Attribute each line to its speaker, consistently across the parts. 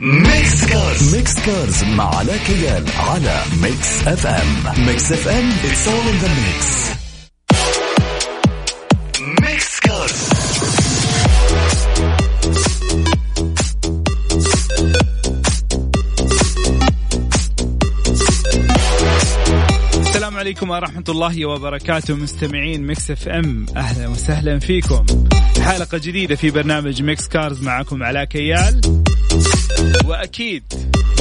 Speaker 1: Mix Cars Mix Cars مع علاء كيال على Mix FM Mix FM it's all in the mix. Mix Cars
Speaker 2: السلام عليكم ورحمة الله وبركاته مستمعين Mix FM أهلا وسهلا فيكم. حلقة جديدة في برنامج Mix Cars معكم علاء كيال. وأكيد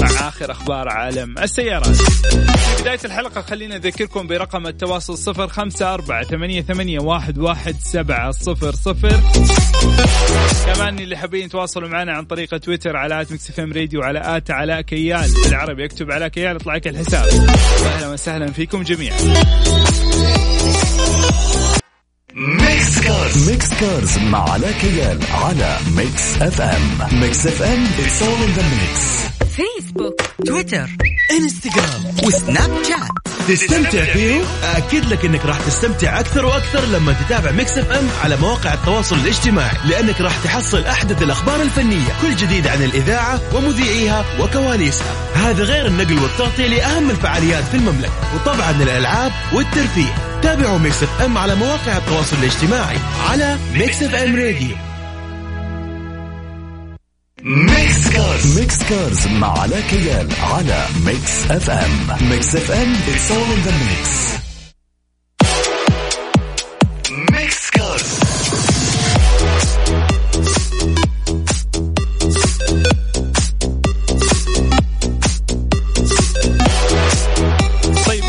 Speaker 2: مع آخر أخبار عالم السيارات. بداية الحلقة خلينا نذكركم برقم التواصل صفر خمسة أربعة ثمانية, ثمانية واحد, واحد سبعة صفر صفر كمان اللي حابين يتواصلوا معنا عن طريق تويتر على at Mix FM Radio على at علاء كيال بالعربي اكتب علاء كيال يطلع لك الحساب. أهلا وسهلا فيكم جميعا.
Speaker 1: Mix Cars Mix Cars مع علاء كيال على Mix FM Mix FM it's all in the mix.
Speaker 3: فيسبوك تويتر انستغرام وسناب شات تستمتع فيهم؟ أكد لك أنك راح تستمتع أكثر وأكثر لما تتابع Mix FM على مواقع التواصل الاجتماعي لأنك راح تحصل أحدث الأخبار الفنية كل جديد عن الإذاعة ومذيعيها وكواليسها. هذا غير النقل والتغطية لأهم الفعاليات في المملكة وطبعا الألعاب والترفيه. تابعوا Mix FM على مواقع التواصل الاجتماعي على Mix FM Radio.
Speaker 1: Mix Cars. Mix Cars مع علاء كيال على Mix FM. Mix FM it's all in the mix.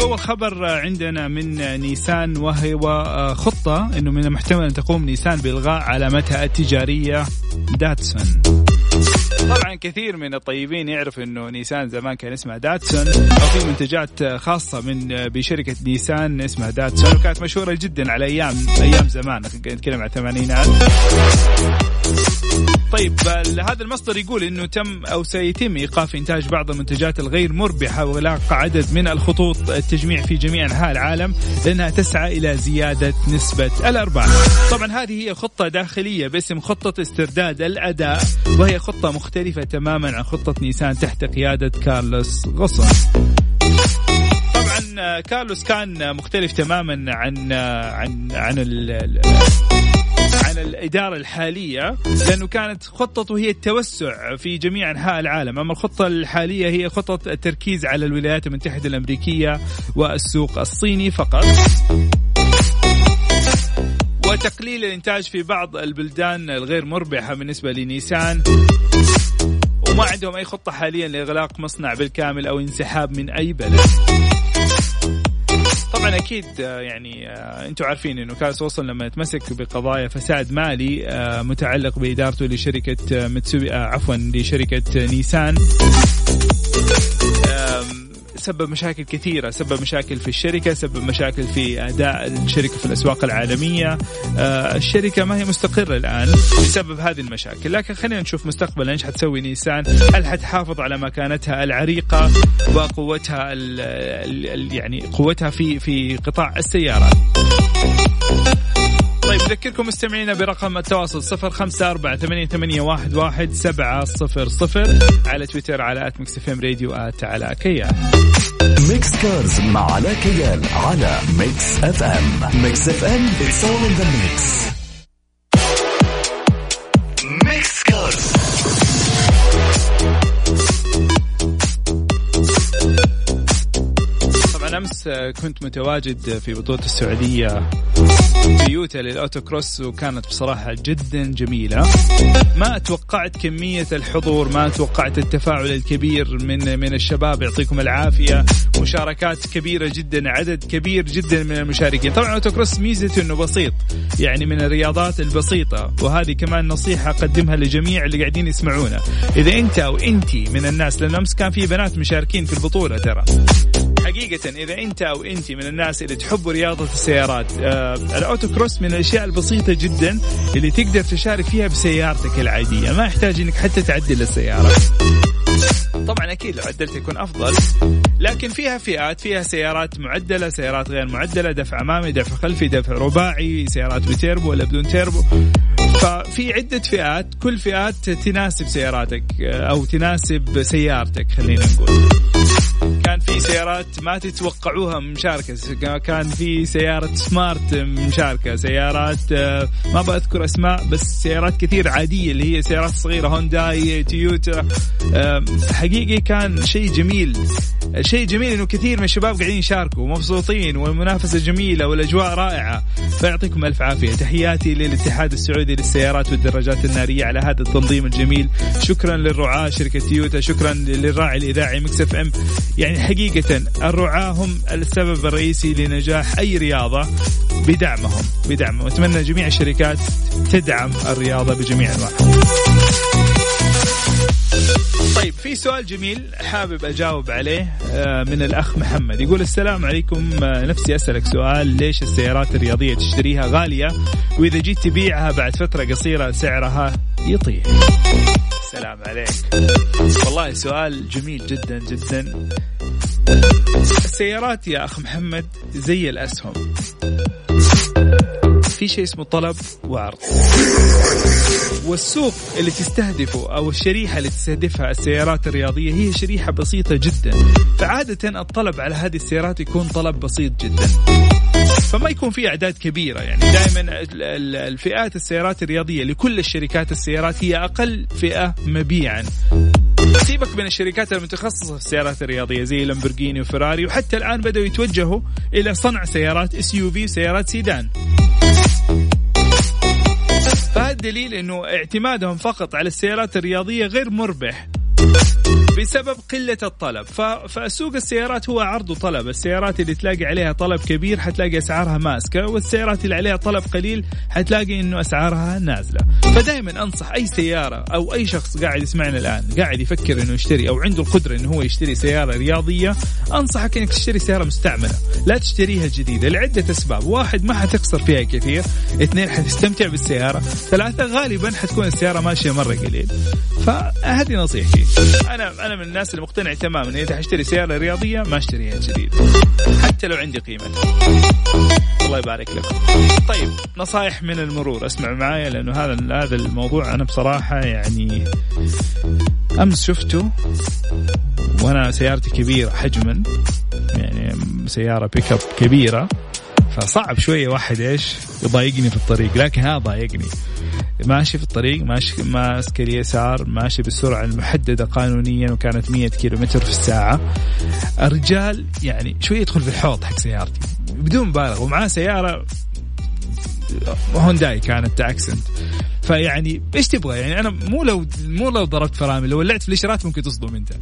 Speaker 2: اول خبر عندنا من نيسان وهو خطه إنه من المحتمل أن تقوم نيسان بإلغاء علامتها التجارية داتسون. طبعا كثير من الطيبين يعرف إنه نيسان زمان كان اسمها داتسون أو في منتجات خاصة من بشركة نيسان اسمها داتسون وكانت مشهورة جدا على أيام أيام زمان نتكلم عن الثمانينات طيب هذا المصدر يقول إنه تم أو سيتم إيقاف إنتاج بعض المنتجات الغير مربحة واغلاق عدد من الخطوط التجميع في جميع أنحاء العالم لأنها تسعى إلى زيادة نسبة الأرباح. طبعا هذه هي خطة داخلية باسم خطة استرداد الأداء وهي خطة مختلفة تماما عن خطة نيسان تحت قيادة كارلوس غصن. طبعا كارلوس كان مختلف تماما عن عن عن عن الإدارة الحالية لأنه كانت خطته هي التوسع في جميع أنحاء العالم أما الخطة الحالية هي خطة التركيز على الولايات المتحدة الأمريكية والسوق الصيني فقط وتقليل الإنتاج في بعض البلدان الغير مربحة بالنسبة لنيسان. وما عندهم أي خطة حاليا لإغلاق مصنع بالكامل أو انسحاب من أي بلد. طبعا أكيد يعني أنتم عارفين إنه كاس وصل لما يتمسك بقضايا فساد مالي متعلق بإدارته لشركة متسوبي عفوا لشركة نيسان. سبب مشاكل كثيرة سبب مشاكل في الشركة سبب مشاكل في أداء الشركة في الأسواق العالمية. الشركة ما هي مستقرة الآن بسبب هذه المشاكل. لكن خلينا نشوف مستقبلا إيش حتسوي نيسان. هل حتحافظ على مكانتها العريقة وقوتها ال ال يعني قوتها في في قطاع السيارات؟ طيب نذكركم مستمعينا برقم التواصل صفر خمسة أربعة ثمانية, ثمانية واحد, واحد سبعة صفر صفر على تويتر على at Mix FM Radio at علاء كيال
Speaker 1: Mix Cars مع علاء كيال على Mix FM. Mix FM it's all in the mix.
Speaker 2: أمس كنت متواجد في بطولة السعودية في يوتا لل autocross وكانت بصراحة جدا جميلة. ما توقعت كمية الحضور ما توقعت التفاعل الكبير من من الشباب يعطيكم العافية. مشاركات كبيرة جدا عدد كبير جدا من المشاركين. طبعا autocross ميزته إنه بسيط يعني من الرياضات البسيطة وهذه كمان نصيحة أقدمها لجميع اللي قاعدين يسمعونا. إذا أنت أو انت من الناس لأن أمس كان في بنات مشاركين في البطولة ترى. حقيقة إذا أنت أو أنت من الناس اللي تحبوا رياضة السيارات آه ال autocross من الأشياء البسيطة جدا اللي تقدر تشارك فيها بسيارتك العادية. ما يحتاج إنك حتى تعدل السيارة. طبعا أكيد لو عدلت يكون أفضل لكن فيها فئات فيها سيارات معدلة سيارات غير معدلة دفع أمامي دفع خلفي دفع رباعي سيارات بتيربو ولا بدون تيربو. ففي عدة فئات كل فئات تناسب سياراتك أو تناسب سيارتك خلينا نقول. كان في سيارات ما تتوقعوها مشاركة كان في سيارة سمارت مشاركة سيارات آه، ما بذكر أسماء بس سيارات كثير عادية اللي هي سيارات صغيرة هونداي تويوتا آه، حقيقي كان شيء جميل شيء جميل إنه كثير من الشباب قاعدين يشاركوا ومبسوطين والمنافسة جميلة والأجواء رائعة. فيعطيكم ألف عافية. تحياتي للاتحاد السعودي للسيارات والدراجات النارية على هذا التنظيم الجميل. شكرا للرعاة شركة تويوتا شكرا للراعي الإذاعي Mix FM. يعني حقيقة الرعاه هم السبب الرئيسي لنجاح أي رياضة بدعمهم بدعمهم. أتمنى جميع الشركات تدعم الرياضة بجميع أنواعها. طيب في سؤال جميل حابب أجاوب عليه آه، من الأخ محمد. يقول السلام عليكم. آه، نفسي أسألك سؤال. ليش السيارات الرياضية تشتريها غالية؟ وإذا جيت تبيعها بعد فترة قصيرة سعرها يطيح. السلام عليك. والله سؤال جميل جدا جدا. السيارات يا أخ محمد زي الأسهم. في شيء اسمه طلب وعرض. والسوق اللي تستهدفه أو الشريحة اللي تستهدفها السيارات الرياضية هي شريحة بسيطة جدا. فعادة الطلب على هذه السيارات يكون طلب بسيط جدا. فما يكون في أعداد كبيرة يعني. دائما الفئات السيارات الرياضية لكل الشركات السيارات هي أقل فئة مبيعا. سيبك من الشركات المتخصصة في السيارات الرياضية زي لامبورجيني وفراري وحتى الآن بدأوا يتوجهوا إلى صنع سيارات SUV وسيارات سيدان. فهذا دليل إنه اعتمادهم فقط على السيارات الرياضية غير مربح. بسبب قلة الطلب. فسوق السيارات هو عرض وطلب السيارات اللي تلاقي عليها طلب كبير حتلاقي أسعارها ماسكة والسيارات اللي عليها طلب قليل حتلاقي أنه أسعارها نازلة. فدائما أنصح أي سيارة أو أي شخص قاعد يسمعنا الآن قاعد يفكر أنه يشتري أو عنده القدرة أنه هو يشتري سيارة رياضية أنصحك أنك تشتري سيارة مستعملة. لا تشتريها جديدة لعدة أسباب. واحد ما حتخسر فيها كثير. اثنين حتستمتع بالسيارة. ثلاثة غالبا حتكون السيارة ماشية مرة قليل. فهذه نصيحتي. أنا أنا من الناس اللي مقتنع تماما. إذا حاشتري سيارة رياضية ما أشتريها جديد حتى لو عندي قيمتها الله يبارك لكم طيب نصائح من المرور. أسمع معايا لأنه هذا هذا الموضوع أنا بصراحة يعني أمس شفته وأنا سيارتي كبيرة حجما. يعني سيارة بيك اب كبيرة. فصعب شوية واحد إيش يضايقني في الطريق لكن هذا ضايقني. ماشي في الطريق ماشي ماسك اليسار ماشي بالسرعة المحددة قانونيا وكانت 100 كيلو متر في الساعة. الرجال يعني شوي يدخل في الحوض حق سيارتي بدون مبالغة ومعاه سيارة هونداي كانت أكسنت. فيعني إيش تبغى؟ يعني أنا مو لو مو لو ضربت فرامل لو ولعت في الإشارات ممكن تصدم أنت.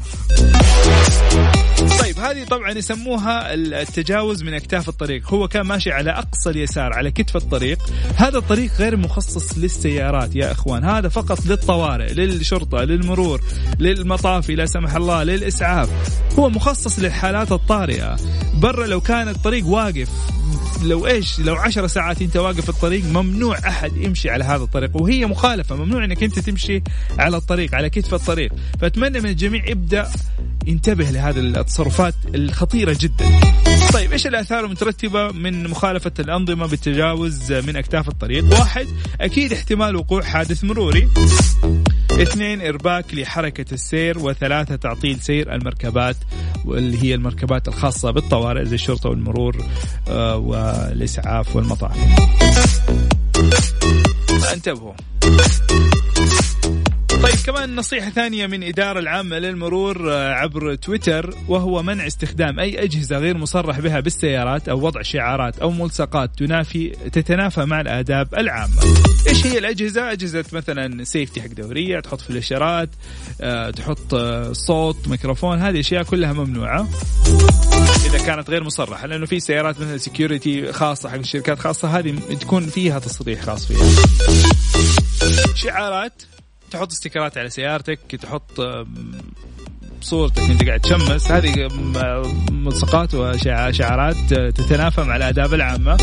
Speaker 2: طيب هذه طبعا يسموها التجاوز من أكتاف الطريق. هو كان ماشي على أقصى اليسار على كتف الطريق. هذا الطريق غير مخصص للسيارات يا إخوان. هذا فقط للطوارئ للشرطة للمرور للمطافي لا سمح الله للإسعاف. هو مخصص للحالات الطارئة. برا لو كان الطريق واقف لو إيش لو عشر ساعات أنت واقف في الطريق ممنوع أحد يمشي على هذا الطريق. وهي مخالفة ممنوع إنك أنت تمشي على الطريق على كتف الطريق. فأتمنى من الجميع يبدا ينتبه لهذه التصرفات الخطيرة جدا. طيب إيش الآثار المترتبة من مخالفة الأنظمة بالتجاوز من أكتاف الطريق؟ واحد أكيد احتمال وقوع حادث مروري. اثنين إرباك لحركة السير وثلاثة تعطيل سير المركبات واللي هي المركبات الخاصة بالطوارئ زي الشرطة والمرور آه، والإسعاف والمطاعم. انتبهوا. طيب كمان نصيحة ثانية من إدارة العامة للمرور آه، عبر تويتر وهو منع استخدام أي أجهزة غير مصرح بها بالسيارات أو وضع شعارات أو ملصقات تنافي تتنافى مع الآداب العامة. إيش هي الأجهزة؟ أجهزة مثلا سيفتي حق دورية تحط في الإشارات آه، تحط آه، صوت ميكروفون هذه أشياء كلها ممنوعة. إذا كانت غير مصرحة لأنه في سيارات مثلا security خاصة حق الشركات خاصة هذه تكون فيها تصريح خاص فيها. شعارات تحط stickerات على سيارتك تحط بصورتك. أنت قاعد تشمس. هذه ملصقات وشعارات تتنافى مع الأداب العامة.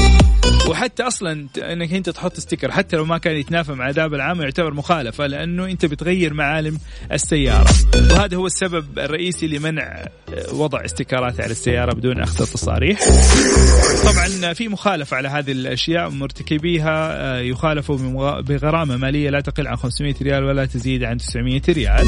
Speaker 2: وحتى أصلا إنك أنت تحط sticker. حتى لو ما كان يتنافى مع الأداب العامة يعتبر مخالفة لأنه أنت بتغير معالم السيارة. وهذا هو السبب الرئيسي لمنع وضع stickerات على السيارة بدون أخذ التصاريح. طبعا في مخالفة على هذه الأشياء مرتكبيها. يخالفوا بغرامة مالية لا تقل عن 500 ريال ولا تزيد عن 900 ريال.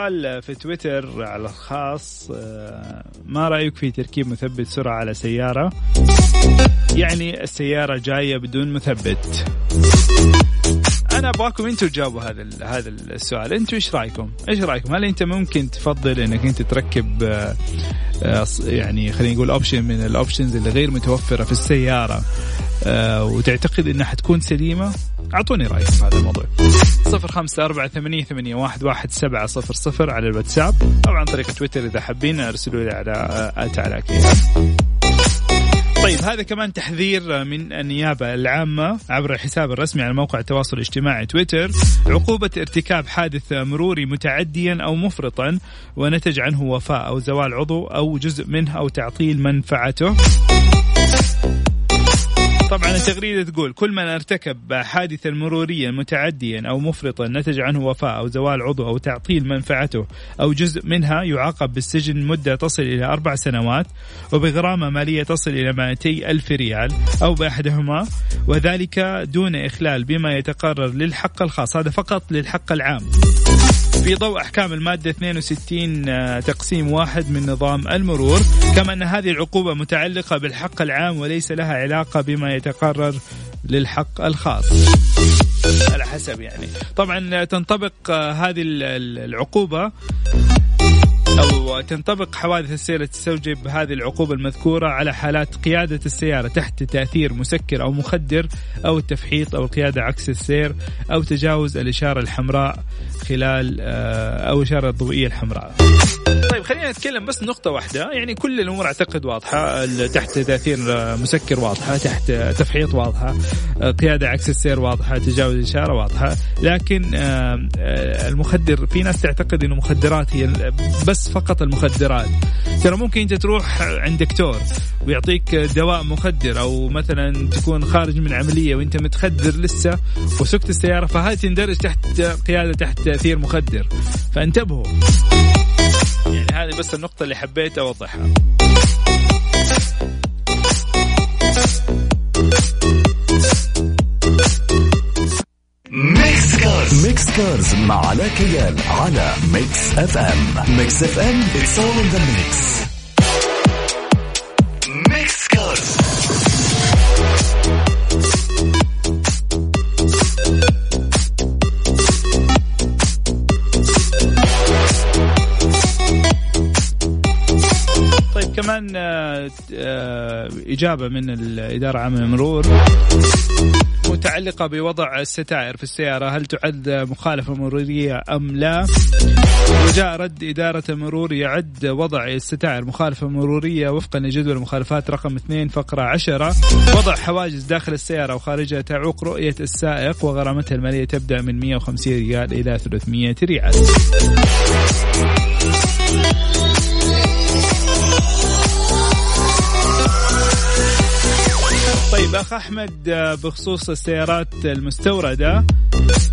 Speaker 2: سؤال في تويتر على الخاص آه، ما رأيك في تركيب مثبت سرعة على سيارة؟ يعني السيارة جاية بدون مثبت. أنا أبغاكم أنتم تجاوبوا هذا هذا السؤال. أنتم إيش رأيكم؟ إيش رأيكم؟ هل أنت ممكن تفضل إنك أنت تركب آه، آه، يعني خلينا نقول option من ال options اللي غير متوفرة في السيارة وتعتقد إنها حتكون سليمة؟ أعطوني رأيكم في هذا الموضوع. صفر خمسة أربعة ثمانية, ثمانية واحد, واحد سبعة صفر صفر على الواتساب أو عن طريق تويتر إذا حابين أرسلوا لي على آت على طيب هذا كمان تحذير من النيابة العامة عبر الحساب الرسمي على موقع التواصل الاجتماعي تويتر. عقوبة ارتكاب حادث مروري متعديا أو مفرطا ونتج عنه وفاة أو زوال عضو أو جزء منه أو تعطيل منفعته. التغريدة تقول كل من ارتكب حادثا مروريا متعديا أو مفرطا نتج عنه وفاة أو زوال عضو أو تعطيل منفعته أو جزء منها يعاقب بالسجن مدة تصل إلى أربع سنوات وبغرامة مالية تصل إلى 200 ألف ريال أو بأحدهما وذلك دون إخلال بما يتقرر للحق الخاص. هذا فقط للحق العام. في ضوء أحكام المادة 62 آه، تقسيم واحد من نظام المرور. كما أن هذه العقوبة متعلقة بالحق العام وليس لها علاقة بما يتقرر للحق الخاص. على حسب يعني. طبعا تنطبق آه، هذه العقوبة أو تنطبق حوادث السير تستوجب هذه العقوبة المذكورة على حالات قيادة السيارة تحت تأثير مسكر أو مخدر أو التفحيط أو القيادة عكس السير أو تجاوز الإشارة الحمراء خلال آه، أو الإشارة الضوئية الحمراء. طيب خلينا نتكلم بس نقطة واحدة. يعني كل الأمور أعتقد واضحة. تحت تأثير مسكر واضحة تحت تفحيط واضحة قيادة عكس السير واضحة تجاوز الإشارة واضحة. لكن آه، المخدر في ناس تعتقد أنه مخدرات هي بس فقط المخدرات. ترى ممكن أنت تروح عند دكتور ويعطيك دواء مخدر أو مثلا تكون خارج من عملية وأنت متخدر لسه وسكت السيارة فهذه تندرج تحت قيادة تحت تأثير مخدر. فانتبهوا. يعني هذه بس النقطة اللي حبيت أوضحها.
Speaker 1: Mix Cars Mix Cars مع علاء كيال على Mix FM Mix FM in the mix. Mix
Speaker 2: كمان آه، آه، إجابة من الإدارة العامة للمرور متعلقة بوضع الستائر في السيارة. هل تعد مخالفة مرورية أم لا؟ وجاء رد إدارة المرور يعد وضع الستائر مخالفة مرورية وفقا لجدول المخالفات رقم 2 فقرة 10 وضع حواجز داخل السيارة وخارجها تعوق رؤية السائق وغرامتها المالية تبدأ من 150 ريال إلى 300 ريال. طيب اخ أحمد آه، بخصوص السيارات المستوردة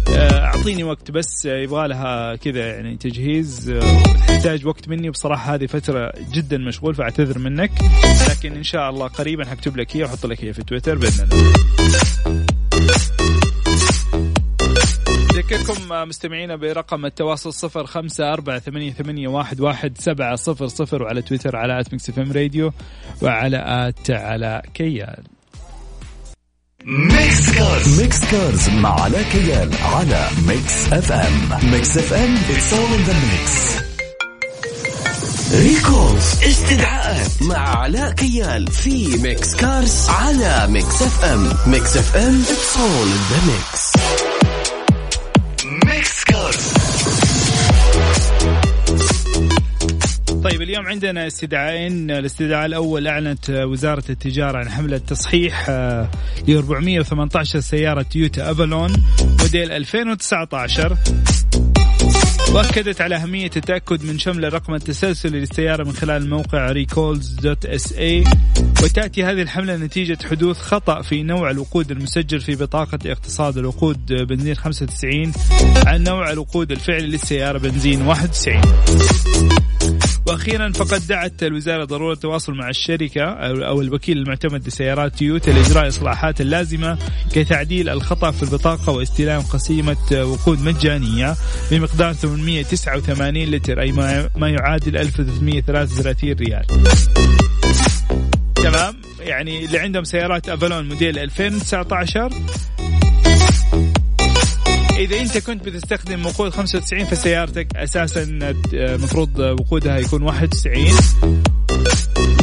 Speaker 2: آه، أعطيني وقت بس يبغى لها كذا يعني تجهيز آه، تحتاج وقت مني. بصراحة هذه فترة جدا مشغول فأعتذر منك. لكن إن شاء الله قريبا حكتب لك هي وأحط لك هي في تويتر بإذن الله. أذكركم مستمعينا برقم التواصل صفر خمسة أربعة ثمانية, ثمانية واحد, واحد سبعة صفر صفر وعلى تويتر على at Mix Radio وعلى at علاء كيال.
Speaker 1: Mix Cars Mix Cars مع علاء كيال على Mix FM Mix FM it's all in the mix.
Speaker 3: recalls استدعاءات مع علاء كيال في Mix Cars على Mix FM Mix FM all in the mix.
Speaker 1: Mix
Speaker 2: طيب اليوم عندنا استدعاءين. الاستدعاء الأول أعلنت وزارة التجارة عن حملة تصحيح ل 418 سيارة تويوتا افالون موديل 2019 وأكدت على أهمية التأكد من شمل الرقم التسلسلي للسيارة من خلال موقع recalls.sa وتأتي هذه الحملة نتيجة حدوث خطأ في نوع الوقود المسجل في بطاقة اقتصاد الوقود بنزين 95 عن نوع الوقود الفعلي للسيارة بنزين 91 وأخيرا فقد دعت الوزارة ضرورة التواصل مع الشركة أو الوكيل المعتمد لسيارات تويوتا لإجراء الاصلاحات اللازمه كتعديل الخطأ في البطاقة واستلام قسيمة وقود مجانية بمقدار 889 لتر أي ما يعادل 1333 ريال. تمام يعني اللي عندهم سيارات افالون موديل 2019 إذا أنت كنت بتستخدم وقود 95 فسيارتك أساسا المفروض وقودها يكون 91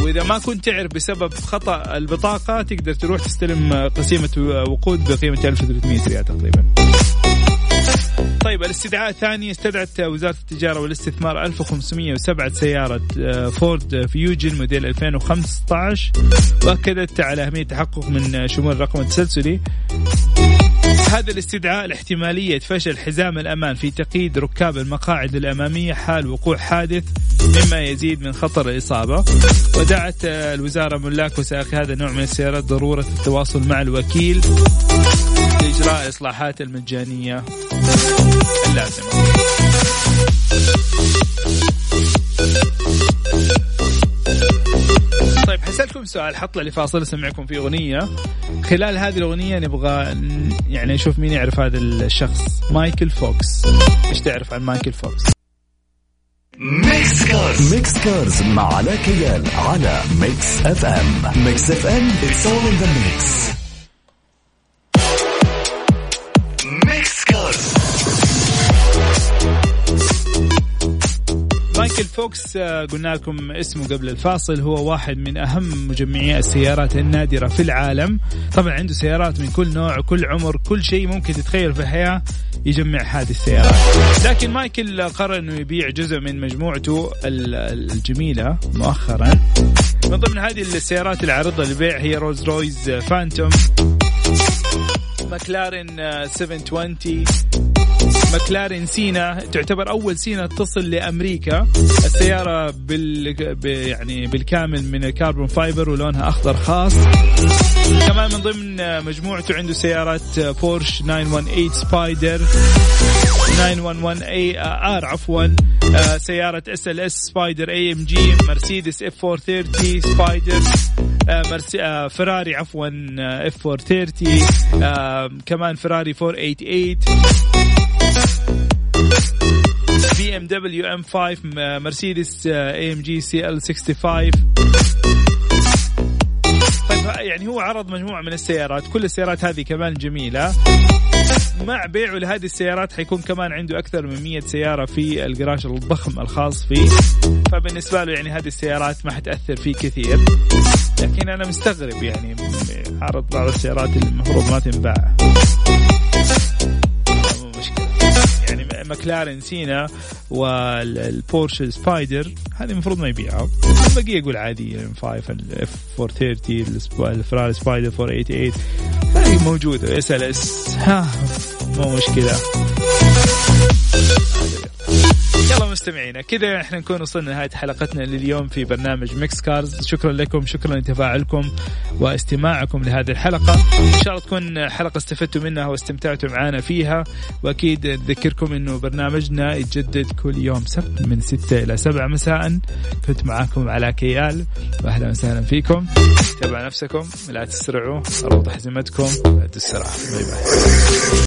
Speaker 2: وإذا ما كنت تعرف بسبب خطأ البطاقة تقدر تروح تستلم قسيمة وقود بقيمة 1300 ريال تقريبا. طيب الاستدعاء الثاني استدعت وزارة التجارة والاستثمار 1507 سيارة فورد فيوجن موديل 2015 وأكدت على أهمية التحقق من شمول الرقم التسلسلي. هذا الاستدعاء لاحتمالية فشل حزام الأمان في تقييد ركاب المقاعد الأمامية حال وقوع حادث مما يزيد من خطر الإصابة. ودعت الوزارة ملاك وسائق هذا النوع من السيارات ضرورة التواصل مع الوكيل لإجراء الإصلاحات المجانية اللازمة. طيب حسألكم سؤال حطلع لفاصل أسمعكم في أغنية. خلال هذه الأغنية نبغى يعني نشوف مين يعرف هذا الشخص. مايكل فوكس. إيش تعرف عن مايكل فوكس؟
Speaker 1: Mix Cars. Mix Cars مع علاء كيال على Mix FM. Mix FM. It's all in the mix.
Speaker 2: فوكس قلنا لكم اسمه قبل الفاصل هو واحد من أهم مجمعي السيارات النادرة في العالم. طبعا عنده سيارات من كل نوع كل عمر كل شيء ممكن تتخيل في الحياة يجمع هذه السيارات. لكن مايكل قرر إنه يبيع جزء من مجموعته الجميلة مؤخرا. من ضمن هذه السيارات العارضه للبيع هي Rolls Royce Phantom McLaren 720 McLaren Senna تعتبر أول Senna تصل لأمريكا. السيارة بال يعني بالكامل من ال carbon fiber ولونها أخضر خاص. كمان من ضمن مجموعته عنده سيارات بورش 918 Spyder 911 R عفوا. سيارة اس ال اس سبايدر اي ام جي مرسيدس F430 سبايدر فراري عفوا اف 430 كمان فراري 488 B ام دبليو ام 5 مرسيدس اي ام جي سي ال 65 طيب يعني هو عرض مجموعة من السيارات كل السيارات هذه كمان جميلة. مع بيعه لهذه السيارات حيكون كمان عنده أكثر من 100 سيارة في الجراج الضخم الخاص فيه. فبالنسبة له يعني هذه السيارات ما حتأثر فيه كثير. لكن أنا مستغرب يعني عرض بعض السيارات اللي المفروض ما تنباع يعني McLaren Senna وال Porsche Spyder هذه المفروض ما يبيعها. البقية يقول عادي ال M 5 ال F 430 ال Ferrari Spider 488 هذه موجودة SLS ها مو مشكلة. يلا مستمعينا كذا إحنا نكون وصلنا لنهاية حلقتنا لليوم في برنامج Mix Cars شكرا لكم شكرا لتفاعلكم واستماعكم لهذه الحلقة. إن شاء الله تكون حلقة استفدتوا منها واستمتعتوا معنا فيها. وأكيد نذكركم إنه برنامجنا يتجدد كل يوم سبت من 6 إلى 7 مساء. كنت معاكم على كيال. واهلا وسهلا فيكم. تابعوا نفسكم لا تسرعوا روضوا حزمتكم لا تسرعوا. باي باي.